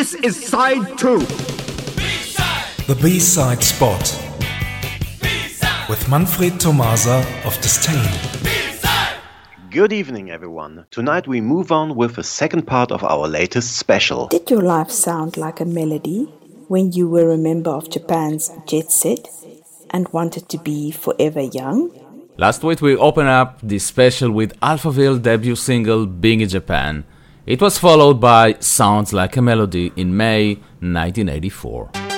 This is side 2 B-side. The B side spot. B-side. With Manfred Tomasa of Disdain. Good evening, everyone. Tonight we move on with the second part of our latest special. Did your life sound like a melody when you were a member of Japan's jet set and wanted to be forever young? Last week we opened up this special with Alphaville debut single Big in Japan. It was followed by Sounds Like a Melody in May 1984.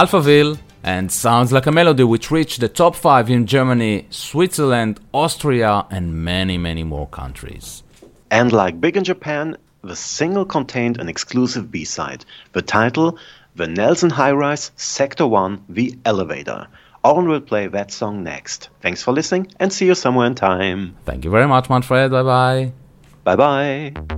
Alphaville, and Sounds Like a Melody, which reached the top 5 in Germany, Switzerland, Austria, and many, many more countries. And like Big in Japan, the single contained an exclusive B side, the title The Nelson High Rise Sector 1 The Elevator. Owen will play that song next. Thanks for listening and see you somewhere in time. Thank you very much, Manfred. Bye bye. Bye bye.